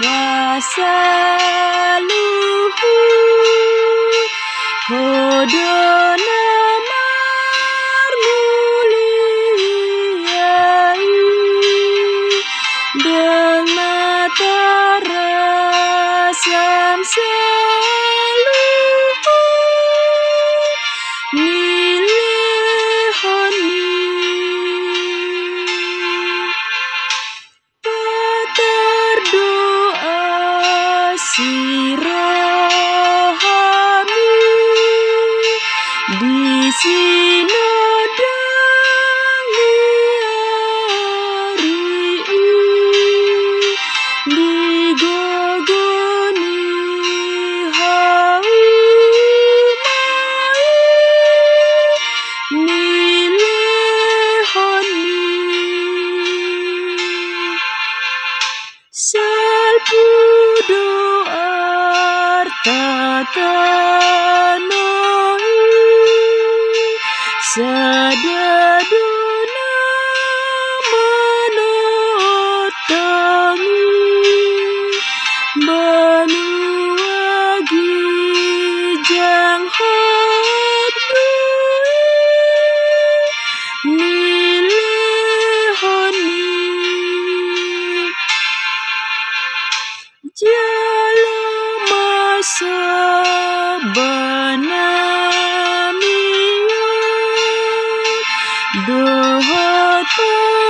pasaluhu hodona marmuliai dengan terasam seluhu You. Matanoi Sededuna menotangi Menuagi jang hotbu Milehoni Jalan masa Música